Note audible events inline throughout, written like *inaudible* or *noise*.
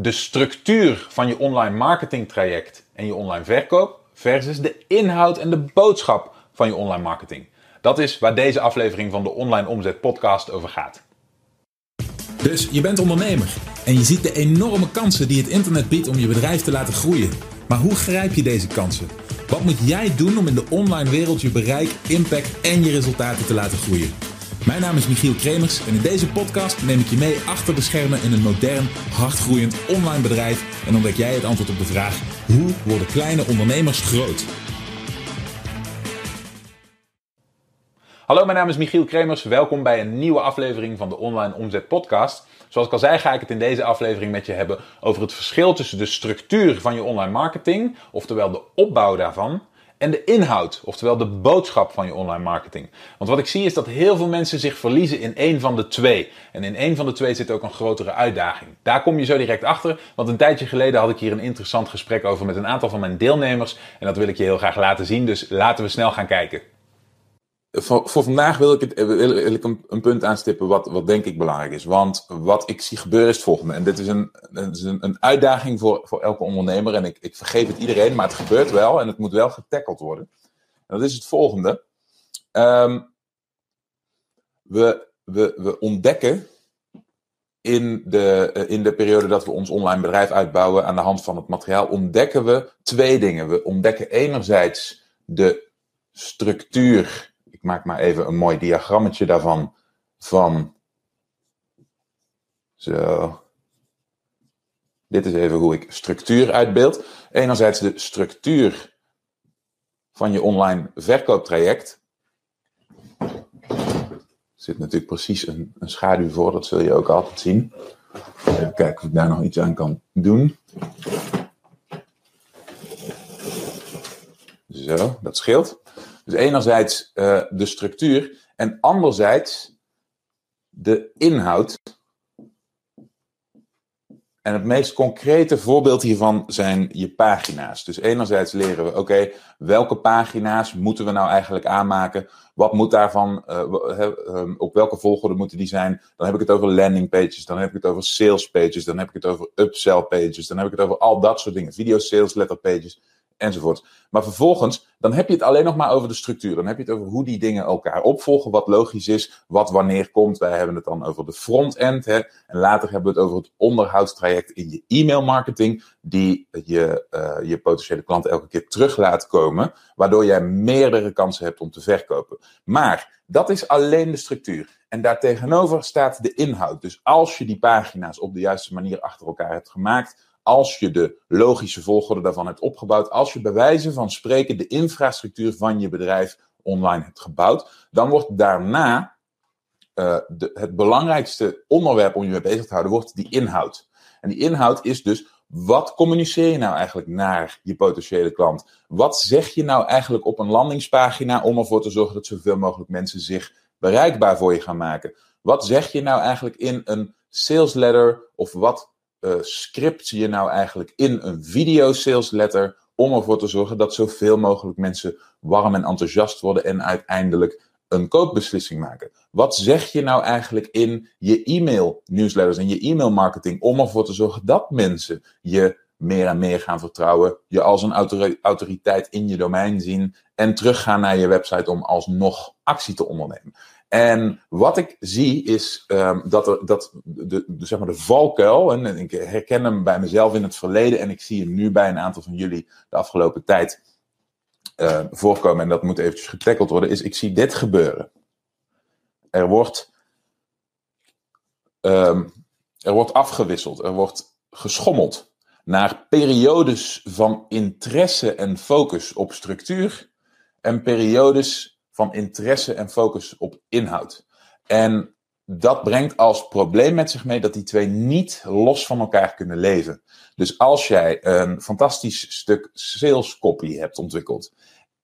de structuur van je online marketing traject en je online verkoop versus de inhoud en de boodschap van je online marketing. Dat is waar deze aflevering van de Online Omzet Podcast over gaat. Dus je bent ondernemer en je ziet de enorme kansen die het internet biedt om je bedrijf te laten groeien. Maar hoe grijp je deze kansen? Wat moet jij doen om in de online wereld je bereik, impact en je resultaten te laten groeien? Mijn naam is Michiel Kremers en in deze podcast neem ik je mee achter de schermen in een modern, hardgroeiend online bedrijf en ontdek jij het antwoord op de vraag: hoe worden kleine ondernemers groot? Hallo, mijn naam is Michiel Kremers. Welkom bij een nieuwe aflevering van de Online Omzet Podcast. Zoals ik al zei, ga ik het in deze aflevering met je hebben over het verschil tussen de structuur van je online marketing, oftewel de opbouw daarvan, en de inhoud, oftewel de boodschap van je online marketing. Want wat ik zie is dat heel veel mensen zich verliezen in één van de twee. En in één van de twee zit ook een grotere uitdaging. Daar kom je zo direct achter, want een tijdje geleden had ik hier een interessant gesprek over met een aantal van mijn deelnemers. En dat wil ik je heel graag laten zien, dus laten we snel gaan kijken voor, voor, vandaag wil ik, wil, ik een, punt aanstippen wat, wat denk ik belangrijk is. Want wat ik zie gebeuren is het volgende. En dit is een, is een, een, uitdaging voor, voor elke ondernemer. En ik, ik vergeef het iedereen, maar het gebeurt wel en het moet wel getackeld worden. En dat is het volgende. Um, we, we, we ontdekken in de, in de periode dat we ons online bedrijf uitbouwen aan de hand van het materiaal, ontdekken we twee dingen. We ontdekken enerzijds de structuur ik maak maar even een mooi diagrammetje daarvan. Van. Zo. Dit is even hoe ik structuur uitbeeld. Enerzijds de structuur van je online verkooptraject. Er zit natuurlijk precies een, een schaduw voor, dat zul je ook altijd zien. Even kijken of ik daar nog iets aan kan doen. Zo, dat scheelt. Dus enerzijds uh, de structuur en anderzijds de inhoud. En het meest concrete voorbeeld hiervan zijn je pagina's. Dus enerzijds leren we, oké, welke pagina's moeten we nou eigenlijk aanmaken? Wat moet daarvan, uh, op welke volgorde moeten die zijn? Dan heb ik het over landing pages, dan heb ik het over sales pages, dan heb ik het over upsell pages, dan heb ik het over al dat soort dingen. Video sales letter pages enzovoort. Maar vervolgens, dan heb je het alleen nog maar over de structuur. Dan heb je het over hoe die dingen elkaar opvolgen, wat logisch is, wat wanneer komt. Wij hebben het dan over de front-end. Hè, en later hebben we het over het onderhoudstraject in je e-mail marketing, die je, uh, je potentiële klant elke keer terug laat komen, waardoor jij meerdere kansen hebt om te verkopen. Maar dat is alleen de structuur. En daartegenover staat de inhoud. Dus als je die pagina's op de juiste manier achter elkaar hebt gemaakt, als je de logische volgorde daarvan hebt opgebouwd, als je bij wijze van spreken de infrastructuur van je bedrijf online hebt gebouwd, dan wordt daarna uh, de, het belangrijkste onderwerp om je mee bezig te houden, wordt die inhoud. En die inhoud is dus, wat communiceer je nou eigenlijk naar je potentiële klant? Wat zeg je nou eigenlijk op een landingspagina om ervoor te zorgen dat zoveel mogelijk mensen zich bereikbaar voor je gaan maken? Wat zeg je nou eigenlijk in een sales letter of wat uh, script je nou eigenlijk in een video sales letter om ervoor te zorgen dat zoveel mogelijk mensen warm en enthousiast worden en uiteindelijk een koopbeslissing maken? Wat zeg je nou eigenlijk in je e-mail newsletters en je e-mail marketing om ervoor te zorgen dat mensen je meer en meer gaan vertrouwen, je als een autoriteit in je domein zien en teruggaan naar je website om alsnog actie te ondernemen? En wat ik zie is um, dat, er, dat de, zeg maar de valkuil, en ik herken hem bij mezelf in het verleden en ik zie hem nu bij een aantal van jullie de afgelopen tijd uh, voorkomen, en dat moet eventjes getackeld worden, is ik zie dit gebeuren. Er wordt, um, er wordt afgewisseld, er wordt geschommeld naar periodes van interesse en focus op structuur en periodes van interesse en focus op inhoud. En dat brengt als probleem met zich mee dat die twee niet los van elkaar kunnen leven. Dus als jij een fantastisch stuk sales copy hebt ontwikkeld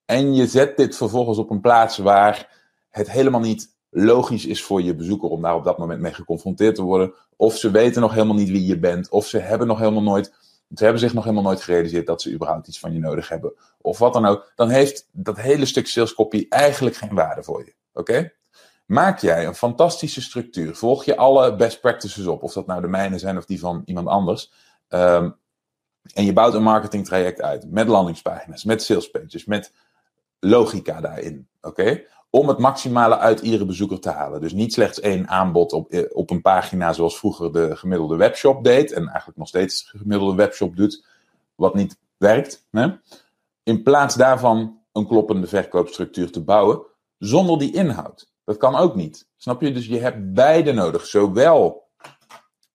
en je zet dit vervolgens op een plaats waar het helemaal niet logisch is voor je bezoeker om daar op dat moment mee geconfronteerd te worden, of ze weten nog helemaal niet wie je bent, of ze hebben nog helemaal nooit ze hebben zich nog helemaal nooit gerealiseerd dat ze überhaupt iets van je nodig hebben. Of wat dan ook. Dan heeft dat hele stuk sales copy eigenlijk geen waarde voor je. Oké? Maak jij een fantastische structuur. Volg je alle best practices op. Of dat nou de mijne zijn of die van iemand anders. Ehm, en je bouwt een marketingtraject uit met landingspagina's, met salespages, met logica daarin. Oké? Om het maximale uit iedere bezoeker te halen. Dus niet slechts één aanbod op, eh, op een pagina zoals vroeger de gemiddelde webshop deed. En eigenlijk nog steeds de gemiddelde webshop doet, wat niet werkt. Hè? In plaats daarvan een kloppende verkoopstructuur te bouwen zonder die inhoud. Dat kan ook niet. Snap je? Dus je hebt beide nodig. Zowel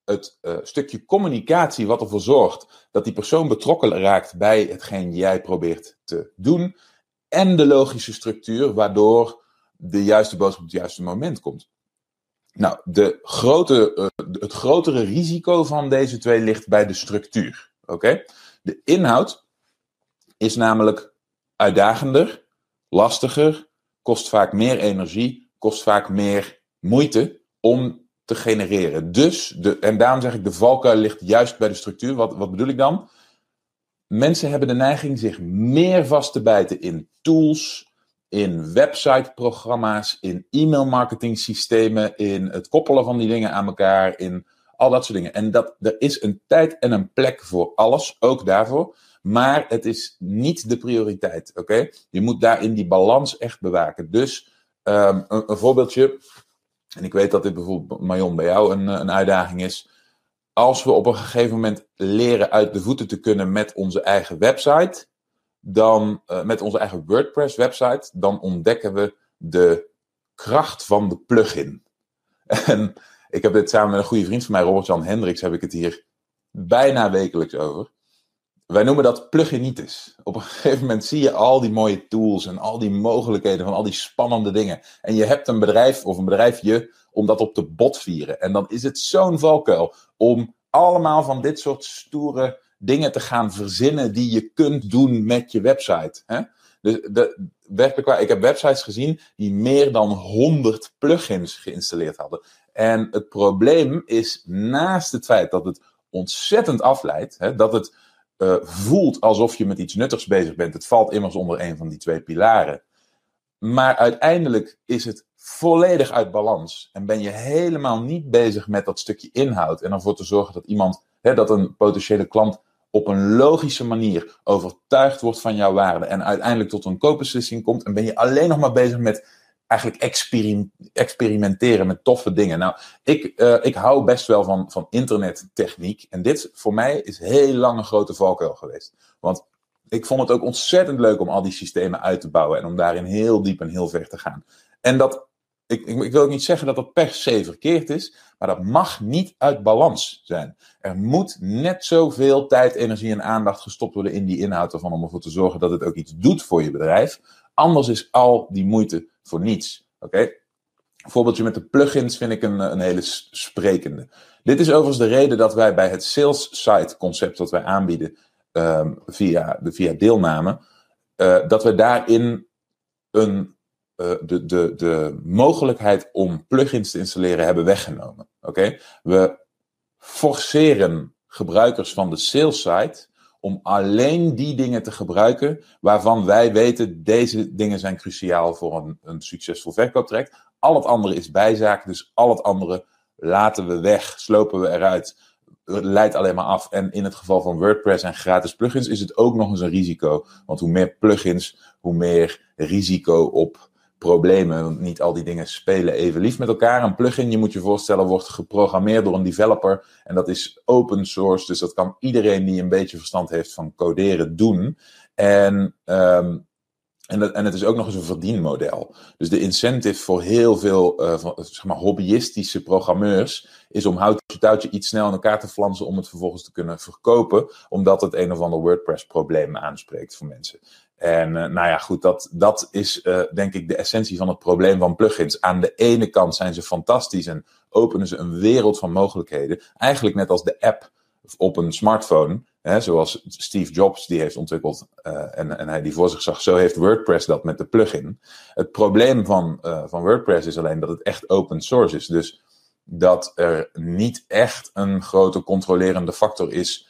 het uh, stukje communicatie wat ervoor zorgt dat die persoon betrokken raakt bij hetgeen jij probeert te doen. En de logische structuur waardoor de juiste boodschap op het juiste moment komt. Nou, de grote, uh, het grotere risico van deze twee ligt bij de structuur. Oké? De inhoud is namelijk uitdagender, lastiger, kost vaak meer energie, kost vaak meer moeite om te genereren. Dus, de, en daarom zeg ik, de valkuil ligt juist bij de structuur. Wat, wat bedoel ik dan? Mensen hebben de neiging zich meer vast te bijten in tools, in websiteprogramma's, in e-mail systemen, in het koppelen van die dingen aan elkaar, in al dat soort dingen. En dat, er is een tijd en een plek voor alles, ook daarvoor. Maar het is niet de prioriteit, oké? Je moet daarin die balans echt bewaken. Dus een, een, voorbeeldje, en ik weet dat dit bijvoorbeeld, Marion, bij jou een, een uitdaging is. Als we op een gegeven moment leren uit de voeten te kunnen met onze eigen website, dan, uh, met onze eigen WordPress-website, dan ontdekken we de kracht van de plugin. *laughs* En ik heb dit samen met een goede vriend van mij, Robert-Jan Hendricks, heb ik het hier bijna wekelijks over. Wij noemen dat pluginitis. Op een *laughs* gegeven moment zie je al die mooie tools en al die mogelijkheden van al die spannende dingen. En je hebt een bedrijf of een bedrijfje om dat op te botvieren. En dan is het zo'n valkuil om allemaal van dit soort stoere dingen te gaan verzinnen die je kunt doen met je website. Hè? Dus de, werkelijk waar, ik heb websites gezien die meer dan 100 plugins geïnstalleerd hadden. En het probleem is naast het feit dat het ontzettend afleidt, hè, dat het uh, voelt alsof je met iets nuttigs bezig bent. Het valt immers onder een van die twee pilaren. Maar uiteindelijk is het volledig uit balans. En ben je helemaal niet bezig met dat stukje inhoud. En ervoor te zorgen dat iemand, hè, dat een potentiële klant op een logische manier overtuigd wordt van jouw waarde. En uiteindelijk tot een koopbeslissing komt. En ben je alleen nog maar bezig met eigenlijk experimenteren met toffe dingen. Nou, ik, uh, ik hou best wel van, van internettechniek. En dit voor mij is heel lang een grote valkuil geweest. Want ik vond het ook ontzettend leuk om al die systemen uit te bouwen. En om daarin heel diep en heel ver te gaan. En dat, ik, ik, wil ook niet zeggen dat dat per se verkeerd is. Maar dat mag niet uit balans zijn. Er moet net zoveel tijd, energie en aandacht gestopt worden in die inhoud ervan. Om ervoor te zorgen dat het ook iets doet voor je bedrijf. Anders is al die moeite voor niets. Oké? Voorbeeldje met de plugins vind ik een, een hele sprekende. Dit is overigens de reden dat wij bij het sales site concept dat wij aanbieden um, via, de, via deelname, uh, dat we daarin een, uh, de, de, de mogelijkheid om plugins te installeren hebben weggenomen. Oké? We forceren gebruikers van de sales site om alleen die dingen te gebruiken waarvan wij weten deze dingen zijn cruciaal voor een, een succesvol verkooptraject. Al het andere is bijzaak, dus al het andere laten we weg, slopen we eruit, leidt alleen maar af. En in het geval van WordPress en gratis plugins is het ook nog eens een risico. Want hoe meer plugins, hoe meer risico op problemen. Want niet al die dingen spelen even lief met elkaar. Een plugin, je moet je voorstellen, wordt geprogrammeerd door een developer. En dat is open source. Dus dat kan iedereen die een beetje verstand heeft van coderen doen. En, um, en, dat, en het is ook nog eens een verdienmodel. Dus de incentive voor heel veel van, zeg maar, hobbyistische programmeurs is om houtje touwtje iets snel in elkaar te flansen om het vervolgens te kunnen verkopen, omdat het een of ander WordPress-probleem aanspreekt voor mensen. En uh, nou ja, goed, dat, dat is uh, denk ik de essentie van het probleem van plugins. Aan de ene kant zijn ze fantastisch en openen ze een wereld van mogelijkheden. Eigenlijk net als de app op een smartphone, hè, zoals Steve Jobs die heeft ontwikkeld uh, en, en hij die voor zich zag. Zo heeft WordPress dat met de plugin. Het probleem van, van WordPress is alleen dat het echt open source is. Dus dat er niet echt een grote controlerende factor is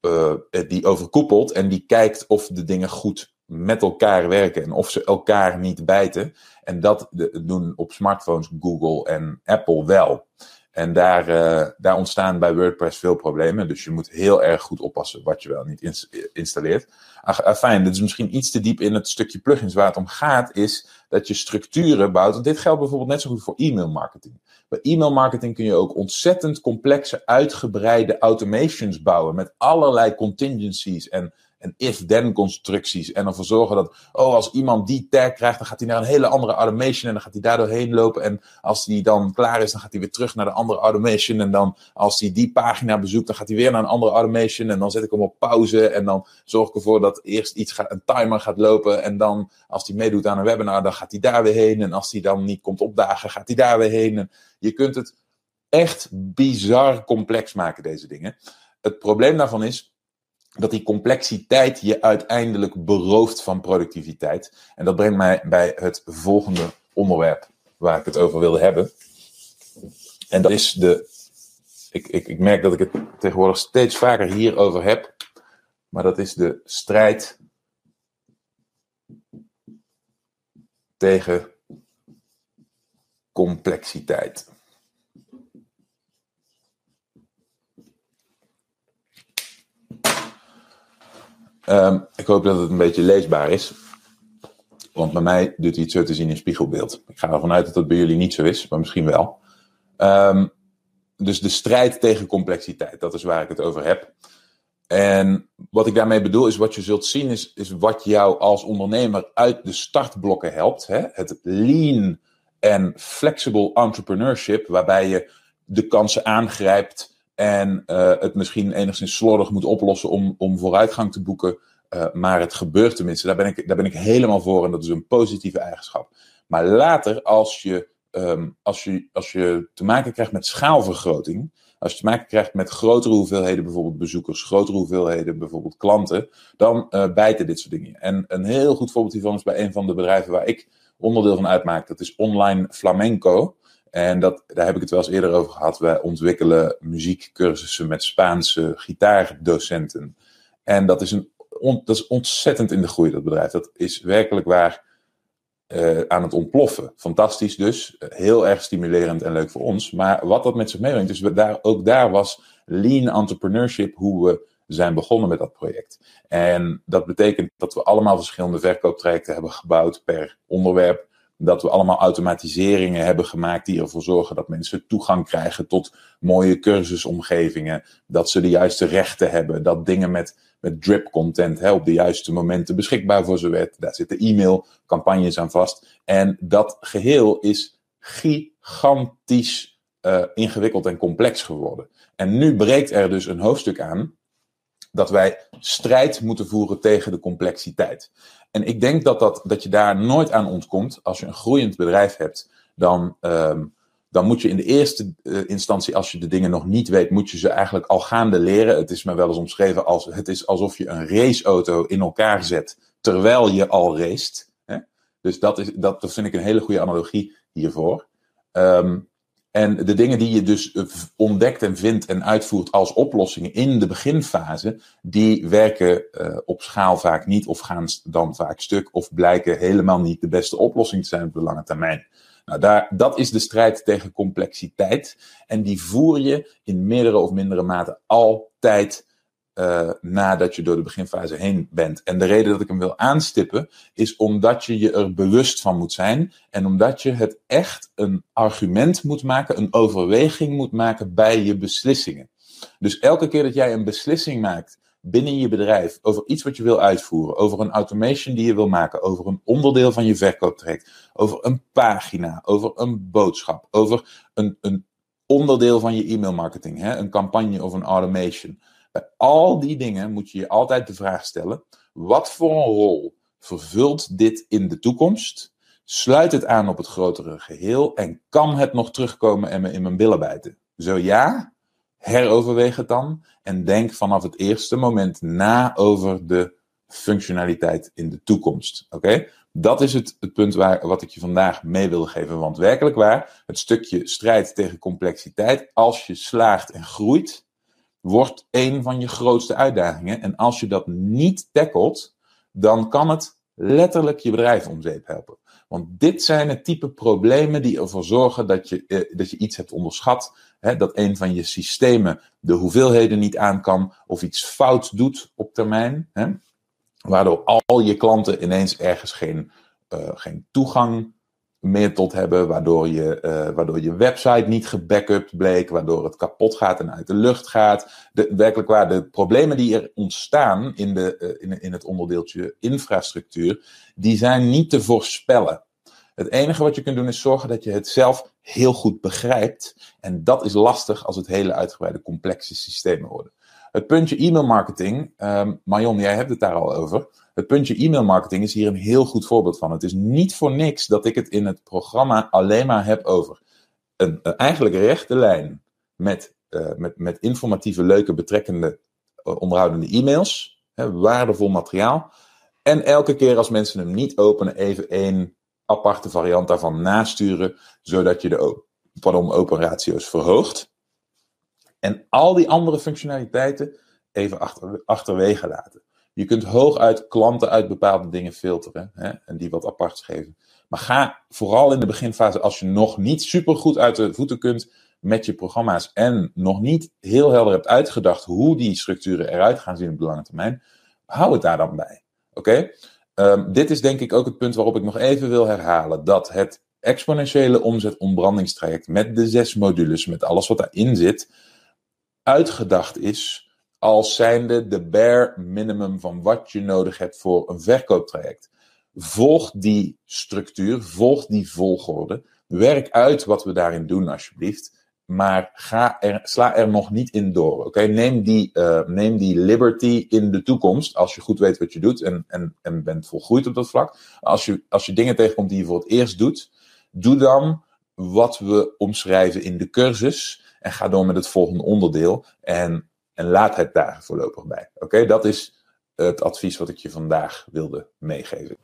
uh, die overkoepelt en die kijkt of de dingen goed met elkaar werken en of ze elkaar niet bijten. En dat doen op smartphones Google en Apple wel. En daar, uh, daar ontstaan bij WordPress veel problemen. Dus je moet heel erg goed oppassen wat je wel niet ins installeert. Ah, fijn, dit is misschien iets te diep in het stukje plugins. Waar het om gaat is dat je structuren bouwt. Want dit geldt bijvoorbeeld net zo goed voor e-mail marketing. Bij e-mail marketing kun je ook ontzettend complexe, uitgebreide automations bouwen. Met allerlei contingencies en en if-then constructies. En ervoor zorgen dat, oh, als iemand die tag krijgt, dan gaat hij naar een hele andere automation en dan gaat hij daar doorheen lopen. En als die dan klaar is, dan gaat hij weer terug naar de andere automation. En dan als hij die pagina bezoekt, dan gaat hij weer naar een andere automation. En dan zet ik hem op pauze. En dan zorg ik ervoor dat eerst iets gaat, een timer gaat lopen. En dan, als hij meedoet aan een webinar, dan gaat hij daar weer heen. En als hij dan niet komt opdagen, gaat hij daar weer heen. En je kunt het echt bizar complex maken, deze dingen. Het probleem daarvan is, dat die complexiteit je uiteindelijk berooft van productiviteit. En dat brengt mij bij het volgende onderwerp waar ik het over wilde hebben. En dat is de. Ik, ik, ik merk dat ik het tegenwoordig steeds vaker hierover heb. Maar dat is de strijd tegen complexiteit. Ehm, ik hoop dat het een beetje leesbaar is. Want bij mij doet hij het zo te zien in spiegelbeeld. Ik ga ervan uit dat dat bij jullie niet zo is, maar misschien wel. Ehm, dus de strijd tegen complexiteit, dat is waar ik het over heb. En wat ik daarmee bedoel is, wat je zult zien, is, is wat jou als ondernemer uit de startblokken helpt. Hè? Het lean en flexible entrepreneurship, waarbij je de kansen aangrijpt en uh, het misschien enigszins slordig moet oplossen om, om vooruitgang te boeken. Uh, maar het gebeurt tenminste. Daar ben, ik, daar ben ik helemaal voor en dat is een positieve eigenschap. Maar later, als je, um, als je, als je te maken krijgt met schaalvergroting. Als je te maken krijgt met grotere hoeveelheden bijvoorbeeld bezoekers, grotere hoeveelheden bijvoorbeeld klanten, dan uh, bijten dit soort dingen. En een heel goed voorbeeld hiervan is bij een van de bedrijven waar ik onderdeel van uitmaak. Dat is Online Flamenco. En dat, daar heb ik het wel eens eerder over gehad. Wij ontwikkelen muziekcursussen met Spaanse gitaardocenten. En dat is, een, dat is ontzettend in de groei, dat bedrijf. Dat is werkelijk waar uh, aan het ontploffen. Fantastisch dus. Heel erg stimulerend en leuk voor ons. Maar wat dat met zich meebrengt, dus we daar, ook daar was lean entrepreneurship hoe we zijn begonnen met dat project. En dat betekent dat we allemaal verschillende verkooptrajecten hebben gebouwd per onderwerp dat we allemaal automatiseringen hebben gemaakt die ervoor zorgen dat mensen toegang krijgen tot mooie cursusomgevingen. Dat ze de juiste rechten hebben. Dat dingen met, met drip content op de juiste momenten beschikbaar voor ze werd. Daar zitten e-mailcampagnes aan vast. En dat geheel is gigantisch uh, ingewikkeld en complex geworden. En nu breekt er dus een hoofdstuk aan dat wij strijd moeten voeren tegen de complexiteit. En ik denk dat, dat, dat je daar nooit aan ontkomt. Als je een groeiend bedrijf hebt, dan, um, dan moet je in de eerste uh, instantie, als je de dingen nog niet weet, moet je ze eigenlijk al gaande leren. Het is me wel eens omschreven als het is alsof je een raceauto in elkaar zet terwijl je al raced. Hè? Dus dat, is, dat, dat vind ik een hele goede analogie hiervoor. Um, en de dingen die je dus eh, ontdekt en vindt en uitvoert als oplossingen in de beginfase, die werken uh, op schaal vaak niet of gaan dan vaak stuk of blijken helemaal niet de beste oplossing te zijn op de lange termijn. Nou, daar, dat is de strijd tegen complexiteit en die voer je in meerdere of mindere mate altijd uh, nadat je door de beginfase heen bent. En de reden dat ik hem wil aanstippen, is omdat je je er bewust van moet zijn. En omdat je het echt een argument moet maken, een overweging moet maken bij je beslissingen. Dus elke keer dat jij een beslissing maakt binnen je bedrijf over iets wat je wil uitvoeren, over een automation die je wil maken, over een onderdeel van je verkooptraject, over een pagina, over een boodschap, over een, een onderdeel van je e-mailmarketing, hè, een campagne of een automation bij al die dingen moet je je altijd de vraag stellen: wat voor een rol vervult dit in de toekomst? Sluit het aan op het grotere geheel en kan het nog terugkomen en me in mijn billen bijten? Zo ja, heroverweeg het dan en denk vanaf het eerste moment na over de functionaliteit in de toekomst. Oké? Dat is het, het punt waar, wat ik je vandaag mee wil geven. Want werkelijk waar, het stukje strijd tegen complexiteit, als je slaagt en groeit, wordt een van je grootste uitdagingen. En als je dat niet tackelt, dan kan het letterlijk je bedrijf om zeep helpen. Want dit zijn het type problemen die ervoor zorgen dat je, eh, dat je iets hebt onderschat. Hè, dat een van je systemen de hoeveelheden niet aan kan of iets fout doet op termijn. Hè, waardoor al je klanten ineens ergens geen, uh, geen toegang meer tot hebben, waardoor je, uh, waardoor je website niet gebackupt bleek, waardoor het kapot gaat en uit de lucht gaat. De, werkelijk waar, de problemen die er ontstaan in, de, uh, in, in het onderdeeltje infrastructuur, die zijn niet te voorspellen. Het enige wat je kunt doen is zorgen dat je het zelf heel goed begrijpt. En dat is lastig als het hele uitgebreide complexe systemen worden. Het puntje e-mail marketing, um, Marion, jij hebt het daar al over. Het puntje e-mail marketing is hier een heel goed voorbeeld van. Het is niet voor niks dat ik het in het programma alleen maar heb over een, een eigenlijk rechte lijn met, uh, met, met informatieve, leuke, betrekkende, uh, onderhoudende e-mails. Hè, waardevol materiaal. En elke keer als mensen hem niet openen, even één aparte variant daarvan nasturen, zodat je de pardon, open ratio's verhoogt. En al die andere functionaliteiten even achter, achterwege laten. Je kunt hooguit klanten uit bepaalde dingen filteren hè, en die wat apart geven. Maar ga vooral in de beginfase, als je nog niet super goed uit de voeten kunt met je programma's en nog niet heel helder hebt uitgedacht hoe die structuren eruit gaan zien op de lange termijn, hou het daar dan bij. Oké? Um, dit is denk ik ook het punt waarop ik nog even wil herhalen dat het exponentiële omzet-ontbrandingstraject met de zes modules, met alles wat daarin zit, uitgedacht is als zijnde de bare minimum van wat je nodig hebt voor een verkooptraject. Volg die structuur, volg die volgorde, werk uit wat we daarin doen alsjeblieft. Maar ga er, sla er nog niet in door. Oké, neem, die, uh, neem die liberty in de toekomst. Als je goed weet wat je doet en, en, en bent volgroeid op dat vlak. Als je, als je dingen tegenkomt die je voor het eerst doet, doe dan wat we omschrijven in de cursus. En ga door met het volgende onderdeel. En, en laat het daar voorlopig bij. Oké, dat is het advies wat ik je vandaag wilde meegeven.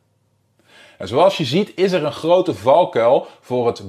En zoals je ziet is er een grote valkuil voor het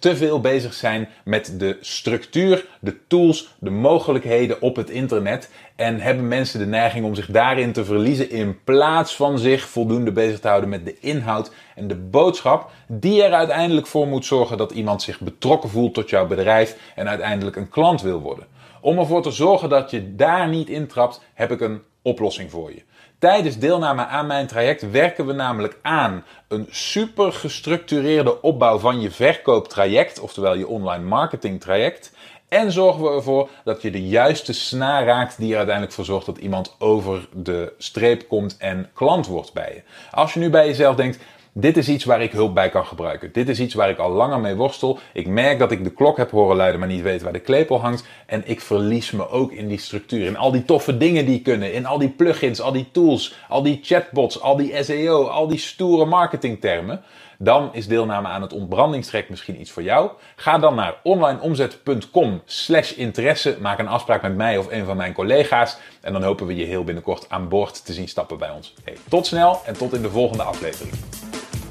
te veel bezig zijn met de structuur, de tools, de mogelijkheden op het internet. En hebben mensen de neiging om zich daarin te verliezen in plaats van zich voldoende bezig te houden met de inhoud en de boodschap die er uiteindelijk voor moet zorgen dat iemand zich betrokken voelt tot jouw bedrijf en uiteindelijk een klant wil worden. Om ervoor te zorgen dat je daar niet intrapt, heb ik een oplossing voor je. Tijdens deelname aan mijn traject werken we namelijk aan een super gestructureerde opbouw van je verkooptraject, oftewel je online marketing traject. En zorgen we ervoor dat je de juiste snaar raakt die er uiteindelijk voor zorgt dat iemand over de streep komt en klant wordt bij je. Als je nu bij jezelf denkt, dit is iets waar ik hulp bij kan gebruiken. Dit is iets waar ik al langer mee worstel. Ik merk dat ik de klok heb horen luiden, maar niet weet waar de klepel hangt. En ik verlies me ook in die structuur. In al die toffe dingen die kunnen. In al die plugins, al die tools, al die chatbots, al die SEO, al die stoere marketingtermen. Dan is deelname aan het ontbrandingstrek misschien iets voor jou. Ga dan naar onlineomzet.com slash interesse. Maak een afspraak met mij of een van mijn collega's. En dan hopen we je heel binnenkort aan boord te zien stappen bij ons. Hey, tot snel en tot in de volgende aflevering.